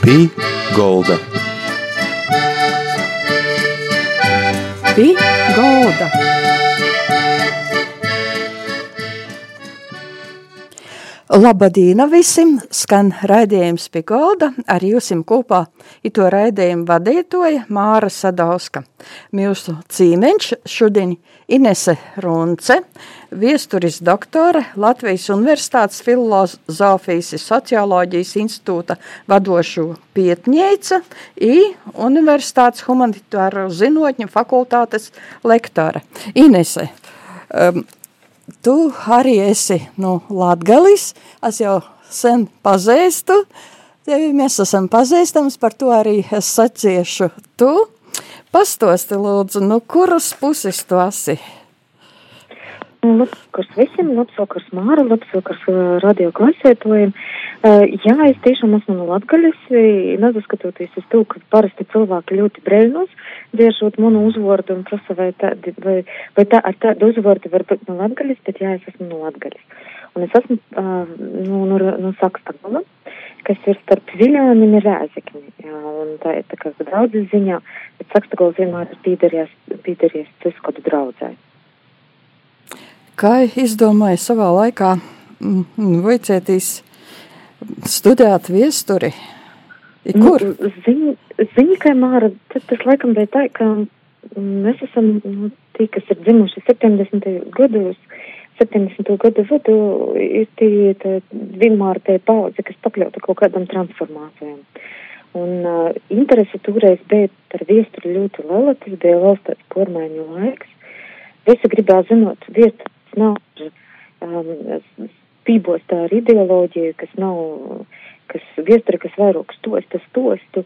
Pī Golda. Pī Golda. Labadīna visiem! Skan raidījums pie golda, ar jūsim kopā ito raidījumu vadītoja Māra Sadauska. Mūsu cīmeņš šodien Inese Runce, viesturis doktore, Latvijas Universitātes filozofijas un socioloģijas institūta vadošu pietņēca i Universitātes humanitāro zinotņu fakultātes lektore. Inese, um, tu arī esi no Latgalis, es jau sen pazīstu, tevi mēs esam pazīstams, par to arī es saciešu tu. Pastosti lūdzu, nu kuras puses tu esi? Labs vakars visiem, labs vakars Māra, labs vakars uh, radio klasētojiem. Uh, jā, es tiešām esmu no Latgaļas, nezaskatoties uz to, ka parasti cilvēki ļoti brēļnos, dziešot manu uzvārdu un prasa, vai, tā, vai, vai tā, ar tādu uzvārdu var būt no Latgaļas, bet jā, es esmu no Latgaļas. Un es esmu uh, no, no, no Sakstagala, kas ir starp Viļāni un Rēzekni. Jā, un tā ir tā kā draudzes ziņā, bet Sakstagals vienmēr ir pīderies, pīderies ciskodu draudzē. Kā izdomāja savā laikā Vojcētīs studēt viesturi? Kur? Nu, Ziņa, ziņa, ka Māra, tas laikam bija tā, ka mēs esam nu, tie, kas ir dzimuši 70. gados, 70. gadu vidu, ir tie tā, vienmēr tie paudze, kas pakļauta kaut kādam transformācijām. Un uh, interese toreiz bija par viesturi ļoti liela, tas bija valsts tāds pormaiņu laiks. Visi gribēja zinot viesturi tas nav um, pībos tā ar ideoloģiju, kas nav, kas viestura, kas vairāk stosta, stostu,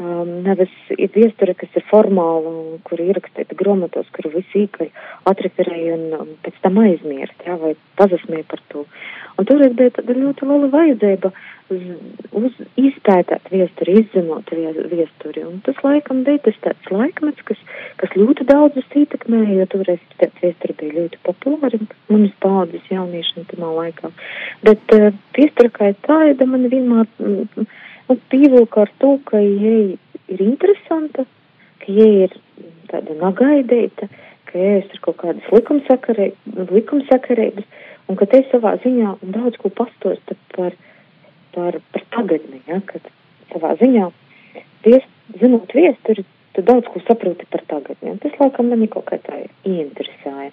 um, nevis ir viestura, kas ir formāla kur ierakstīta grāmatos, kur visi īkaļi atreferēja un um, pēc tam aizmirst, jā, vai pazasmēja par to. Un toreiz bija tāda ļoti liela vajadzība uz, uz izpētāt viesturi, izzinot viesturi. Un tas laikam bija tas tāds laikmets, kas, kas ļoti daudzus ietekmēja, jo toreiz tāds viesturi bija ļoti populāri manas paudzes jauniešiem tamā laikā. Bet uh, viestura kā tāda man vienmēr mm, nu, pievilka ar to, ka jai ir interesanta, ka jai ir tāda nagaidīta, ka jai ir kaut kādas likumsakarības, likumsakarības un ka te savā ziņā daudz ko pastosta par, par, par tagadni, ja, kad savā ziņā viest, zinot viesturi, tu daudz ko saproti par tagadni, tas laikam mani kaut kā tā ieinteresēja.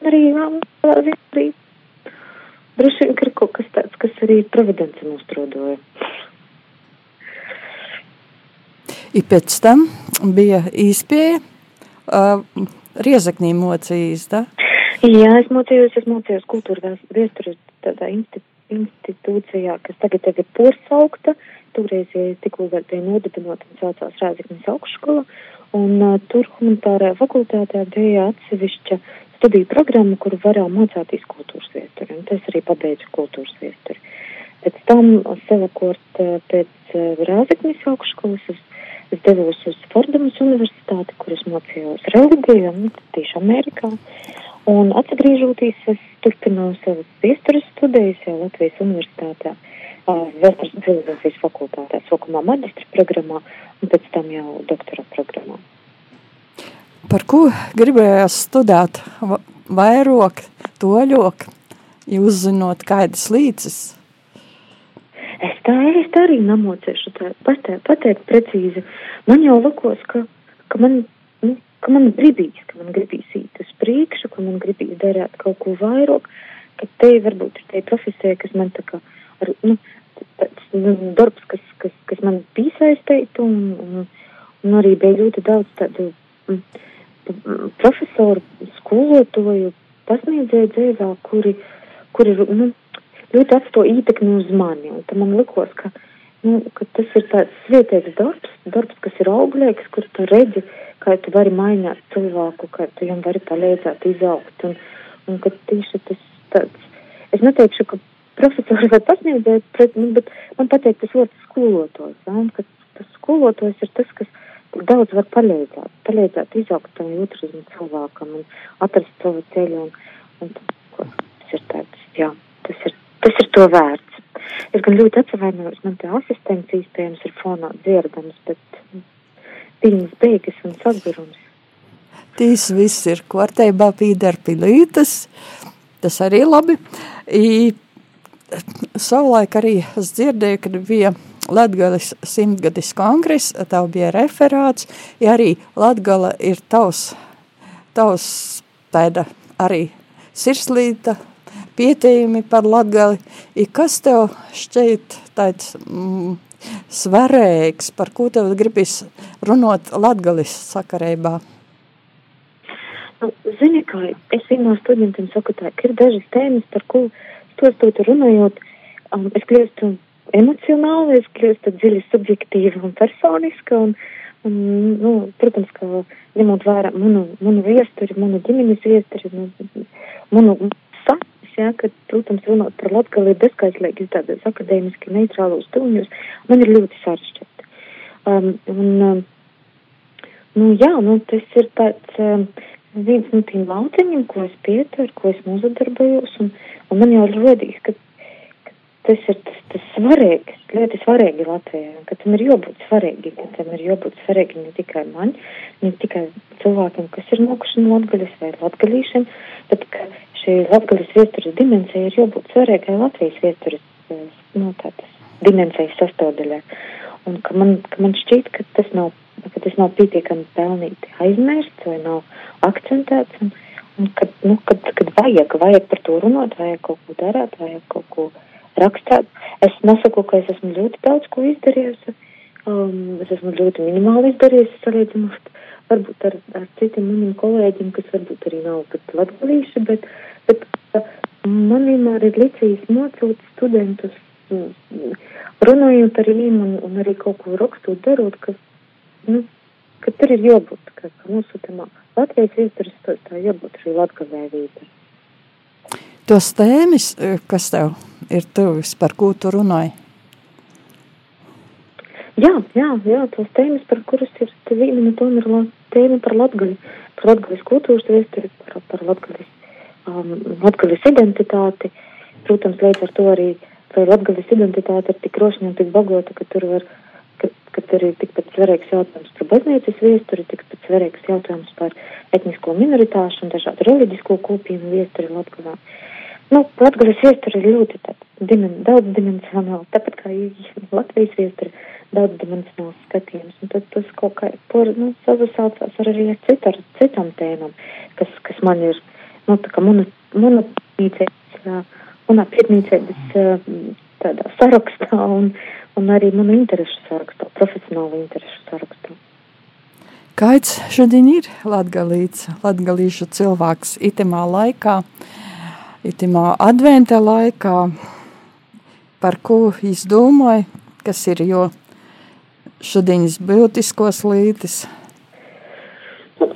Un arī, jā, savā ziņā arī droši vien, ir kaut kas tāds, kas arī providence nostrādoja. I pēc tam bija īspēja uh, Riezaknī mocījis, da? Jā, es mocījos, es mocījos kultūras vēstures tādā institūcijā, kas tagad ir porsaukta. Toreiz, ja tikko vēl bija nodibinota un saucās Rēzaknis augšskola, un uh, tur humanitārajā fakultātē bija atsevišķa studiju programma, kuru varēja mācāties kultūras vēsturi, un tas arī pabeidzu kultūras vēsturi. Pēc tam, savukārt, pēc Rēzaknis augšskolas, es, es devos uz Fordamas universitāti, kur es mocījos reliģiju, un tieši Amerikā. Un atgriežoties, es turpināju savas vēstures studijas jau Latvijas universitātē, vēstures filozofijas fakultātē, sākumā maģistra programmā un pēc tam jau doktora programmā. Par ko gribējās studēt vairāk, toļok, uzzinot kādas līdzes? Es tā, es tā arī pateikt, pateikt precīzi. Man jau likos, ka, ka man ka man gribīs, ka man gribīs īt uz priekšu, ka man gribīs darīt kaut ko vairāk, ka te varbūt ir tie profesija, kas man tā kā, ar, nu, tāds nu, darbs, kas, kas, kas man piesaistētu, un, un, un arī bija ļoti daudz tādu mm, profesoru, skolotoju, pasniedzēju dzīvē, kuri, kuri, nu, ļoti atsto ietekmi uz mani, un tad man likos, ka, nu, ka tas ir tāds svietēks darbs, darbs, kas ir auglīgs, kur tu redzi, uh, kā tu vari mainīt cilvēku, kā tu viņam vari palīdzēt izaugt. Un, un ka tieši tas tāds, es neteikšu, ka profesori vai pasniedzēji, bet, nu, bet man patīk tas vārds skolotājs, ja, ka tas skolotājs ir tas, kas daudz var palīdzēt, palīdzēt izaugt tam jūtrismu cilvēkam un atrast savu ceļu, un, un tas ir tāds, jā, tas ir, tas ir to vērts. es gan ļoti atvainojos, man te asistents iespējams ir fonā dzirdams, bet viņas beigas un sagurums. Tīs viss ir kārtībā, pīdar pilītas, tas arī labi. I, savulaik arī es dzirdēju, kad bija Latgales simtgadis kongress, tev bija referāts, ja arī Latgala ir tavs, tavs tāda arī sirslīta pietījumi par Latgali. I kas tev šķiet tāds mm, svarīgs, par ko tev gribis runot Latgalis sakarībā? Nu, zini, kā es vienā studentiem saku tā, ka ir dažas tēmas, par ko stostot runājot, um, es kļūstu emocionāli, es kļūstu dziļi subjektīva un personiska, un, un nu, protams, ka ņemot vērā manu, manu viesturi, manu ģimenes viesturi, nu, manu jā, ka, protams, runāt par Latgali bezskaitlīgi tādas akadēmiski neitrālos tuņus, man ir ļoti sarežģīti. Um, un, um, nu, jā, nu, tas ir tāds um, viens no tiem lauciņiem, ko es pieturu, ko es nozadarbojos, un, un man jau ir rodīgs, ka tas ir tas, tas svarīgi, ļoti svarīgi Latvijai, ka tam ir jābūt svarīgi, ka tam ir jābūt svarīgi ne tikai man, ne tikai cilvēkiem, kas ir nokuši no latgaļas vai latgaļīšiem, bet ka šī latgaļas vieturas dimensija ir jābūt svarīgai Latvijas vieturas, nu, tādas dimensijas sastāvdaļā. Un ka man, ka man šķiet, ka tas nav, ka tas nav pietiekami pelnīti aizmirsts vai nav akcentēts, un, un kad, nu, kad, kad vajag, vajag par to runāt, vajag kaut ko darāt, vajag kaut ko rakstāt. Es nesaku, ka es esmu ļoti daudz ko izdarījusi. Um, es esmu ļoti minimāli izdarījusi, salīdzinot varbūt ar, ar citiem maniem kolēģiem, kas varbūt arī nav pat latgalīši, bet, bet uh, man vienmēr ir licis mocot studentus, mm, runājot ar viņiem un, un arī kaut ko rakstot, darot, ka, nu, ka tur ir jābūt, ka, ka mūsu tamā Latvijas vēstures tā jābūt arī latgalēvība. Tos tēmas, kas tev ir tuvis, par ko tu runāji? Jā, jā, jā, tos tēmas, par kuras ir viena no tām ir tēma par latgali, par latgalis kultūras vēsturi, par, par latgalis, um, latgalis identitāti. Protams, līdz ar to arī, vai latgalis identitāte ir tik rošņa un tik bagota, ka tur var, ka, ka tur ir tikpat svarīgs jautājums par baznīcas vēsturi, tikpat svarīgs jautājums par etnisko minoritāšu un dažādu reliģisko kopienu vēsturi Latgalā. Nu, Latgalis vēsture ir ļoti dimen, daudz dimensionāla, tāpat kā Latvijas vēsture daudz dimensionāls skatījums. Un tad tas kaut kā por, nu, sasaucās ar arī ar, citu, ar citām tēmām, kas, kas man ir, nu, tā kā muna, muna pīcēs, manā pietnīcēs tādā sarakstā un, un arī manu interešu sarakstā, profesionālu interešu sarakstā. Kāds šodien ir latgalīts, latgalīšu cilvēks itemā laikā, itemā adventa laikā, par ko izdomāja, kas ir jo šodienas būtiskos lītis?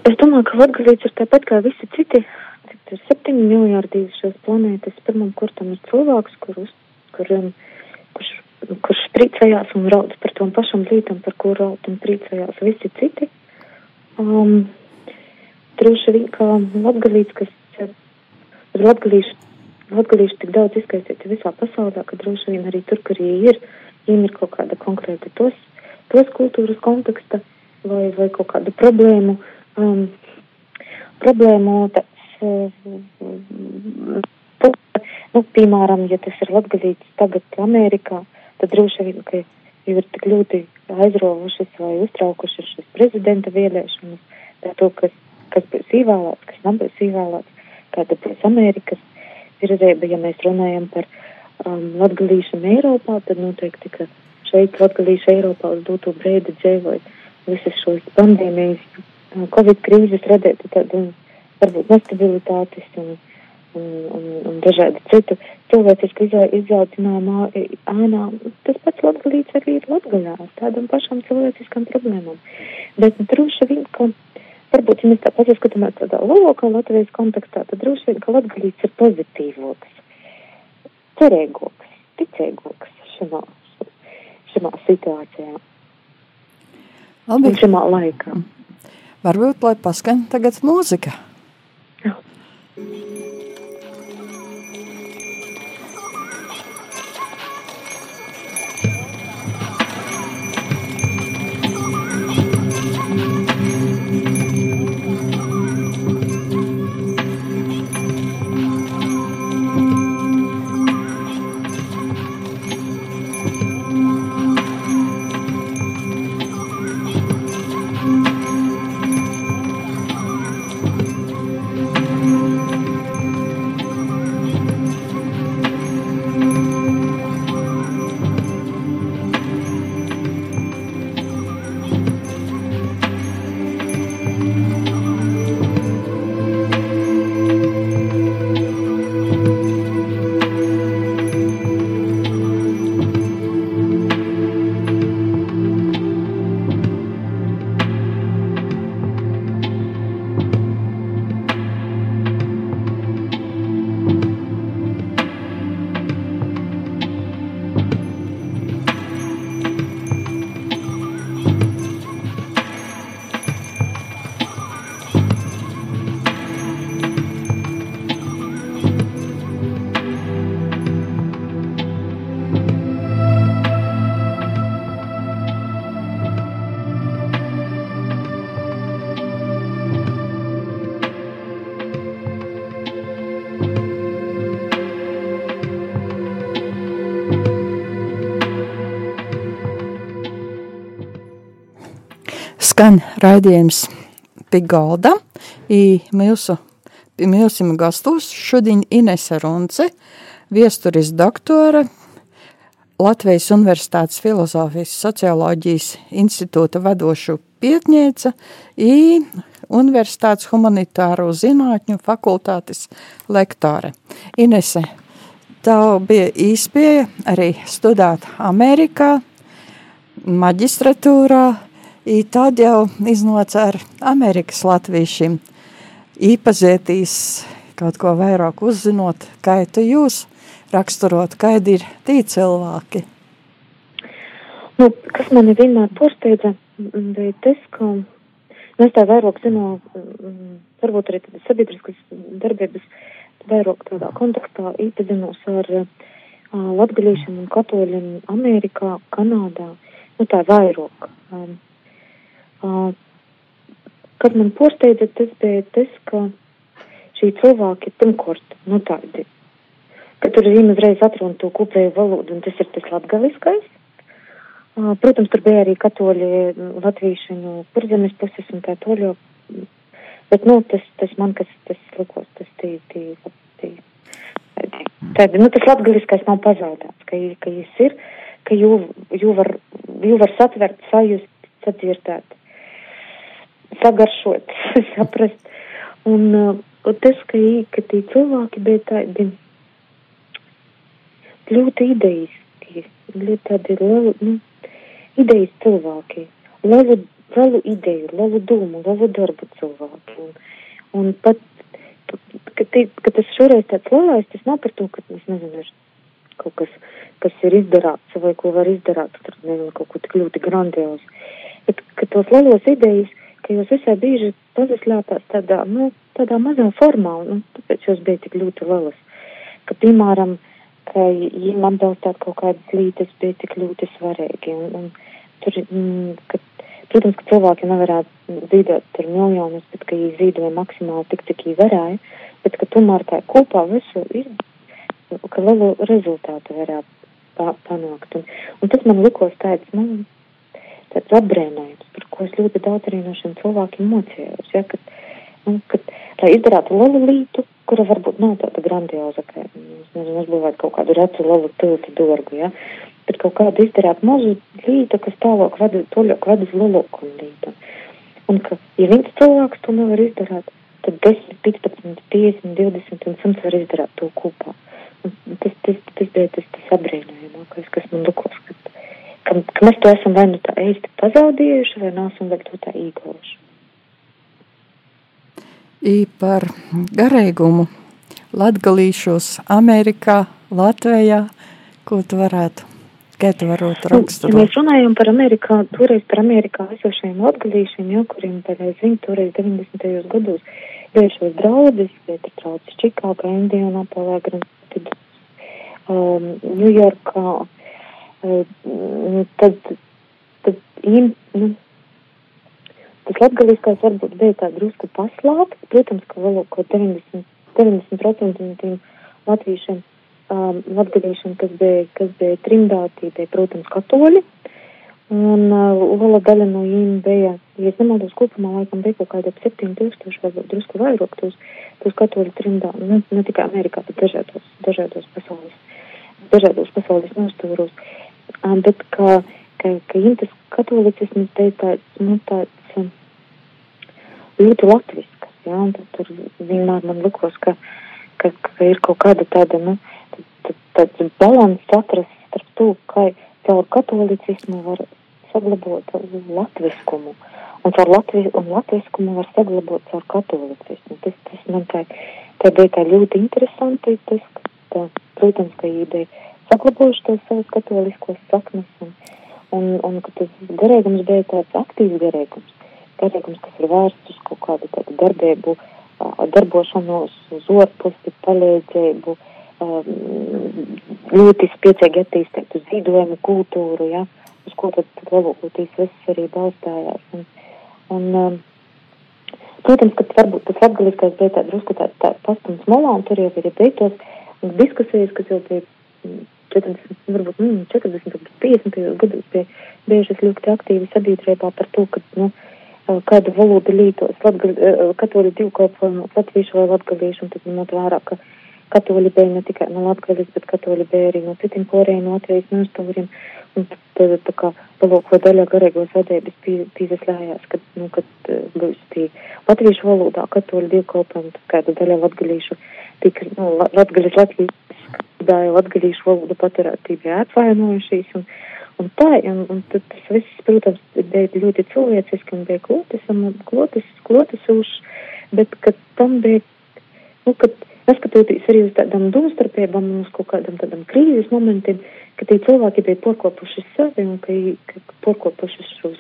Es domāju, ka Latgalīts ir tāpat kā visi citi. Cik ir septiņi miljārdi šīs planētas. Pirmam kurtam ir cilvēks, kurus, kur, kurš, kurš priecājās un raudz par tom pašam lītam, par ko raud un priecājās visi citi. Um, droši vien, ka Latgalīts, kas ir Latgalīši, Latgalīši tik daudz izskaisīti visā pasaulē, ka droši vien arī tur, kur viņi ir, viņiem ir kaut kāda konkrēta tos tos kultūras konteksta vai, vai kaut kādu problēmu, um, problēmu tāds, um, nu, piemēram, ja tas ir latgalīts tagad Amerikā, tad droši vien, ka jau ir tik ļoti aizrovušas vai uztraukušas šis prezidenta vēlēšanas, tā to, kas, kas būs īvēlēts, kas nebūs īvēlēts, kāda būs Amerikas virzēba, ja mēs runājam par um, latgalīšanu Eiropā, tad noteikti, ka šeit latgalīšu Eiropā uz doto brīdi dzīvoja visas šos pandēmijas, Covid krīzes radītu tādu varbūt nestabilitātes un, un, un, un dažādu citu cilvēcisku izaicinājumu ēnā. Tas pats latgalīts arī ir latgaļā ar tādām pašām cilvēciskām problēmām. Bet droši vien, ka varbūt, ja mēs tā paskatāmies tādā lielākā Latvijas kontekstā, tad droši vien, ka latgalīts ir pozitīvāks, cerīgāks, ticīgāks šajā šajā situācijā. Labi. Un šajā laikā. Varbūt, lai paskan tagad mūzika. Jā. Skan raidījums Pigalda i mūsu, mūsim gastus šodien Inese Runce, viesturis doktora, Latvijas Universitātes filozofijas socioloģijas institūta vadošu pietņēca i Universitātes humanitāro zinātņu fakultātes lektore. Inese, tev bija īspēja arī studēt Amerikā, maģistratūrā, I tad jau iznāca ar Amerikas latviešiem īpazietīs kaut ko vairāk uzzinot, kā tu jūs raksturot, kādi ir tī cilvēki. Nu, kas mani vienmēr pārsteidza, bija tas, ka es tā vairāk zinu, varbūt arī sabiedriskas darbības vairāk tādā kontekstā iepazinos ar uh, latgaļiešiem un katoļiem Amerikā, Kanādā, nu tā vairāk. Um, Kas man pārsteidza, tas bija tas, ka šī cilvēki pirmkārt, nu tādi, ka tur viņi uzreiz atruna to kopēju valodu, un tas ir tas latgaliskais. Protams, tur bija arī katoļi latvīšiņu pirzemes puses un tā toļo, bet, nu, tas, tas man, kas tas likos, tas tī, tī, tī, tādi, nu, tas latgaliskais nav pazaudēts, ka, ka jis ir, ka jū, jū var, jū var satvert, sajust, sadzirdēt sagaršot, saprast. Un, uh, un tas, ka, ka tie cilvēki bija tādi ļoti ideiski, ļoti tādi lieli, nu, idejas cilvēki, lielu, lielu ideju, lielu domu, lielu darbu cilvēki. Un, un pat, ka, tī, ka tas šoreiz tāds lielais, tas nav par to, ka, es nezinu, ir kaut kas, kas ir izdarāts vai ko var izdarāt, tur, nezinu, kaut ko tik ļoti grandiozi. Bet, ka tos lielos idejas, ka jūs visai bieži pazaslēpās tādā, nu, tādā mazā formā, un tāpēc jūs bija tik ļoti lielas. Ka, piemēram, ka viņiem atbalstāt kaut kādas lietas bija tik ļoti svarīgi. Un, un tur, mm, ka, protams, ka cilvēki nevarētu zīdot tur miljonus, bet ka viņi zīdoja maksimāli tik, cik viņi varēja, bet ka tomēr tā kopā visu, ka lielu rezultātu varētu panākt. Un, un tas man likos tāds, nu, tāds apbrēnojums, par ko es ļoti daudz arī no šiem cilvēkiem mocījos. Ja, kad, nu, kad, lai izdarātu lielu lītu, kura varbūt nav tāda grandioza, ka, nezinu, uzbūvēt kaut kādu recu lielu tiltu dorgu, ja, bet kaut kādu izdarāt mazu lītu, kas tālāk vada, toļāk vada uz lielāku lītu. Un ka, ja viens cilvēks to nevar izdarāt, tad 10, 15, 50, 20 un 100 var izdarāt to kopā. Un tas, tas, tas bija tas, tas apbrīnojamākais, kas man likos, ka ka, ka mēs to esam vai nu tā īsti pazaudējuši, vai nesam vēl to tā īgojuši. I par garīgumu latgalīšos Amerikā, Latvijā, ko tu varētu, kā tu varētu raksturot? Nu, ja mēs runājam par Amerikā, toreiz par Amerikā esošajiem latgalīšiem, jau kuriem pareiz viņi toreiz 90. gados bijušos draudus, bet ir traucis Čikāgā, Indijā, Napolē, um, Ņujorkā, tad, tad im, nu, tas latgaliskais varbūt bija tā drusku paslāpts. Protams, ka vēl kaut 90%, 90 no tiem latviešiem, um, latgaliešiem, kas bija, kas bija trimdāti, bija, protams, katoļi. Un uh, liela daļa no viņiem bija, ja es nemaldos, kopumā laikam bija kaut kāda 7000, varbūt drusku vairāk tos, tos katoļu trimdā, nu, ne tikai Amerikā, bet dažādos, dažādos pasaules, dažādos pasaules nostūros. Uh, bet ka, ka, ka intas katolicisms te tāds, nu, tāds um, ļoti latviskas, jā, un tad tur vienmēr man likos, ka, ka, ka ir kaut kāda tāda, nu, tāds balans atrast starp to, kā caur katolicismu var saglabot latviskumu, un caur latvi, un latviskumu var saglabot caur katolicismu. Tas, tas man tā, tā bija tā ļoti interesanti, tas, ka, tā, protams, ka ideja saglabājuši tos savus katoliskos saknes, un, un, un ka tas garīgums bija tāds aktīvs garīgums, garīgums, kas ir vērsts uz kaut kādu tādu darbību, darbošanos, uz orpusi, palīdzību, ļoti spiecīgi attīstītu zīdojumu kultūru, ja, uz ko tad lielākoties viss arī balstājās. Un, un, protams, ka varbūt tas atgaliskais bija tā drusku tā, tā pastums molā, un tur jau bija tos diskusijas, kas jau bija 40, varbūt nu, 40, 50 gados bija bijušas ļoti aktīvi sabiedrībā par to, ka, nu, kādu valodu lītos, katoļu divkalpojumu, latviešu vai latgaliešu, un tad ņemot vērā, ka katoļi bija ne tikai no latgalis, bet katoļi bija arī no citiem poriem, no Latvijas nostūriem, un tad tā kā palūko daļā garīgos vadības pīzeslējās, kad, nu, kad būs tī latviešu valodā katoļu divkalpojumu, tad kāda daļa latgalīšu, tika, nu, latgalis Latvijas, daļa latgalīšu valodu paturēt, tī bija atvainojušies, un, Un tā, un, un tad tas viss, protams, bija ļoti cilvēciski un bija klotis un klotis, klotis uz, bet, kad tam bija, nu, kad neskatoties arī uz tādām domstarpībām un uz kaut kādam tādam krīzes momentiem, ka tie cilvēki bija porkopuši sevi un ka, ka porkopuši šos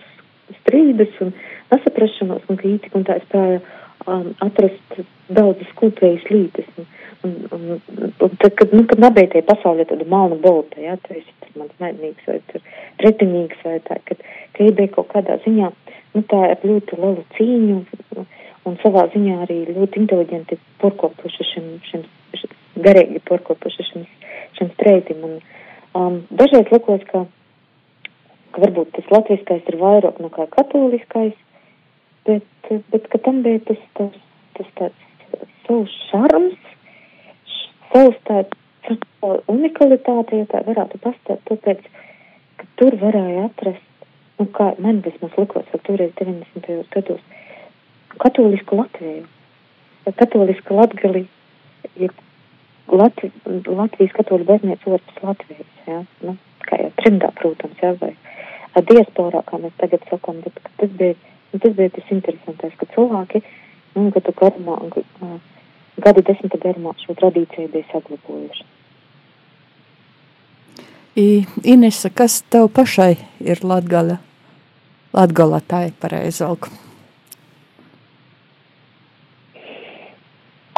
strīdus un nesaprašanos un ka īcik un tā spēja um, atrast daudzas kopējas lītes. Un, un, un, un tad, kad, nu, kad tie pasaulē tāda malna bolta, jā, tu esi mans mednīgs vai tur pretinīgs vai tā, kad, ka bija kaut kādā ziņā, nu tā ar ļoti lielu cīņu un savā ziņā arī ļoti inteliģenti porkopuši šim, šim, šim garīgi porkopuši šim, šim streitim. Un, um, dažreiz likos, ka, ka varbūt tas latviskais ir vairāk nekā katoliskais, bet, bet ka tam bija tas, tas, tas tāds savs šarms, savs tāds unikalitāte, ja tā varētu pastāvēt, tāpēc, ka tur varēja atrast, nu kā man vismaz likos, ka toreiz 90. gados, katolisku Latviju, katolisku Latgali, ja Latvi, Latvijas katoļu baznīca otrs Latvijas, jā, nu, kā jau trimdā, protams, jā, vai diasporā, kā mēs tagad sakam, bet tas bija, nu, tas bija tas interesantais, ka cilvēki, nu, gadu garumā, gadu desmita garumā šo tradīciju bija saglabājuši. Inese, kas tev pašai ir Latgala? Latgala tā ir pareizāk.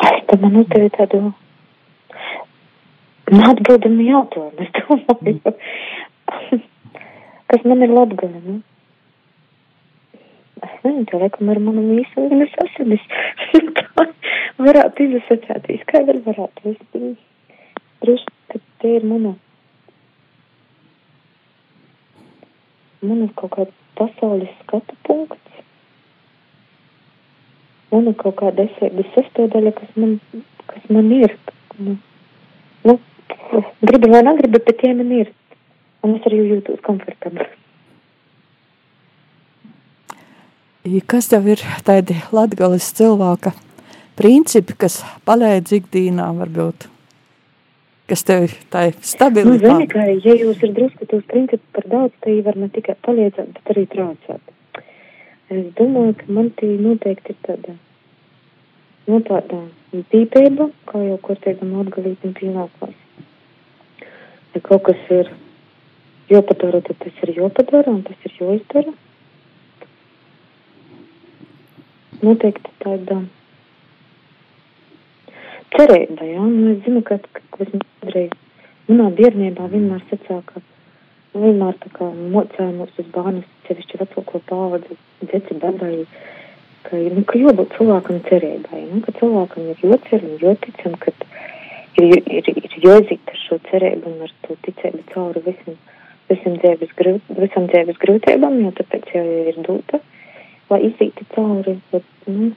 Tā man uzdevi tādu atbildumu jautājumu, es domāju. kas man ir Latgala, nu? Es nezinu, tā laikam ar manu mīsu un es asinis. varētu izasociēties, kā vēl varētu. Es droši, ka te ir mana man ir kaut kāds pasaules skatu punkts. Man ir kaut kāda esēgas sastāvdaļa, kas man, kas man ir. Nu, nu, gribu vai negribu, bet tie man ir. Un es arī jūtos komfortabli. Kas tev ir tādi latgales cilvēka principi, kas palēdz ikdīnā varbūt? kas tev ir tā stabilitāte? Nu, zini, ka, ja jūs ir drusku tos principus par daudz, tad var ne tikai palīdzēt, bet arī traucēt. Es domāju, ka man tī noteikti ir tāda, nu tāda tīpība, kā jau kurtīgam atgalītam pienākās. Ja kaut kas ir jopadara, tad tas ir jopadara un tas ir joizdara. Noteikti tāda cerība, jā, nu es zinu, ka, ka es kādreiz manā bērnībā vienmēr sacīja, ka vienmēr tā kā mocēja mūs uz bērnus, sevišķi vecāko pāvadzi, dzeci babai, ka, nu, ka jābūt cilvēkam cerībai, nu, ka cilvēkam ir jocer un jotic, un ka ir, ir, ir jāzīt ar šo cerību un ar to ticību cauri visam, visam dzīves, grūt, visam dzīves grūtībām, jo tāpēc jau ir dūta, lai izīti cauri, bet, nu,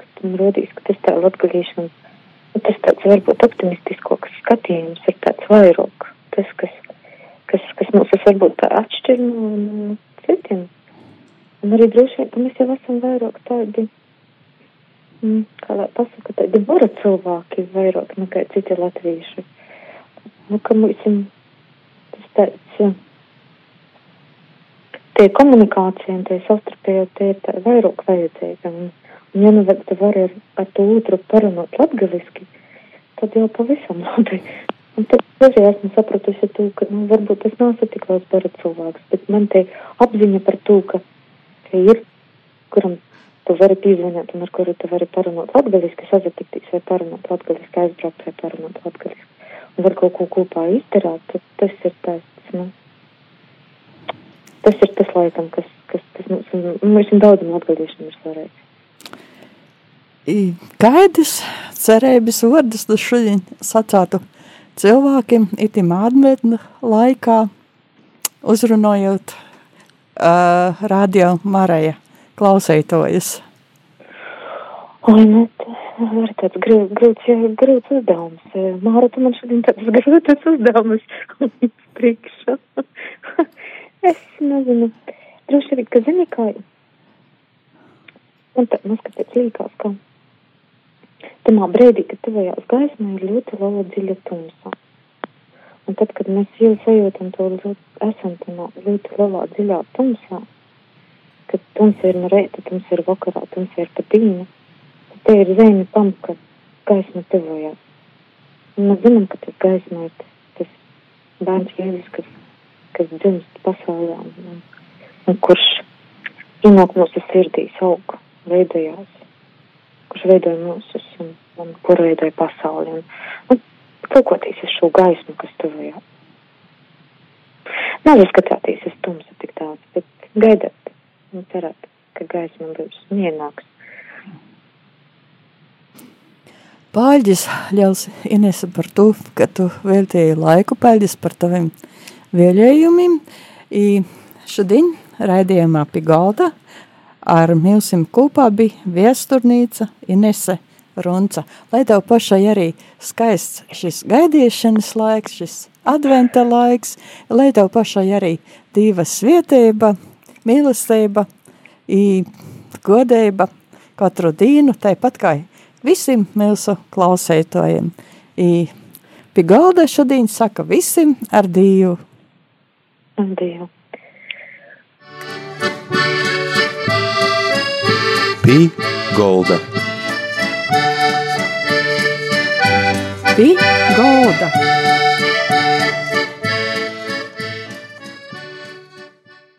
ka tam rodīs, ka tas tā latgalīšana Nu, tas tāds varbūt optimistiskoks skatījums ir tāds vairāk, tas, kas, kas, kas mums varbūt tā atšķir no, no citiem. Un arī droši vien, ka mēs jau esam vairāk tādi, mm, kā lai pasaka, tādi vara cilvēki vairāk nekā citi latvieši. Nu, ka mums tas tāds, tie komunikācija un tie savstarpējo, tie ir vairāk vajadzīga. Un, Un ja nu tu vari ar, ar to otru parunāt latgaliski, tad jau pavisam labi. Un tad arī esmu sapratusi to, ka, nu, varbūt tas nav satiklās bara cilvēks, bet man te apziņa par to, ka, ka ir, kuram tu vari pīzvanāt un ar kuru tu vari parunāt latgaliski, sazatikties vai parunāt latgaliski, aizbraukt vai parunāt latgaliski. Un var kaut ko kopā izdarāt, tad tas ir tas, nu, tas ir tas laikam, kas, kas, kas mums, mums daudzam latgaliešiem ir svarīgs. Kādas cerības vārdus tu šodien sacātu cilvēkiem itim adventa laikā, uzrunājot uh, radio Marija klausētojas? Oi, nu, tas ir tāds grūts, grūts, grūts uzdevums. Māra, tu man šodien tāds grūts uzdevums priekšā. Es nezinu. Droši arī, ka zini, kā man tā noskaties līkās, ka tamā brīdī, kad tuvajās gaismā ir ļoti liela dziļa tumsa. Un tad, kad mēs jau sajūtam to, esam tamā ļoti lielā dziļā tumsā, kad tumsa ir no reita, tumsa ir vakarā, tumsa ir pa dienu, tad te ir zīme tam, ka gaisma tuvojās. Un mēs zinām, ka tas gaisma ir tas, tas bērns Jēzus, kas, kas dzimst pasaulē un, un kurš ienāk mūsu sirdīs aug veidojās, kurš veidoja mūsus un, un kur veidoja pasauli. Un, un kaukoties uz šo gaismu, kas tuvojās. Nav skatāties uz tumsu tik daudz, bet gaidāt un cerēt, ka gaisma būs un ienāks. Paldies, Ļels Inesa, par to, ka tu veltīji laiku. Paldies par taviem vēlējumiem. I šodien raidījumā pie galda ar milsim kopā bija viesturnīca Inese Runca. Lai tev pašai arī skaists šis gaidīšanas laiks, šis adventa laiks, lai tev pašai arī diva svietība, mīlestība, godība katru dienu, tāpat kā visiem mūsu klausētojiem. Pie galda šodien saka visiem ar Dievu. Ar Dievu. Pie golda. Pie golda.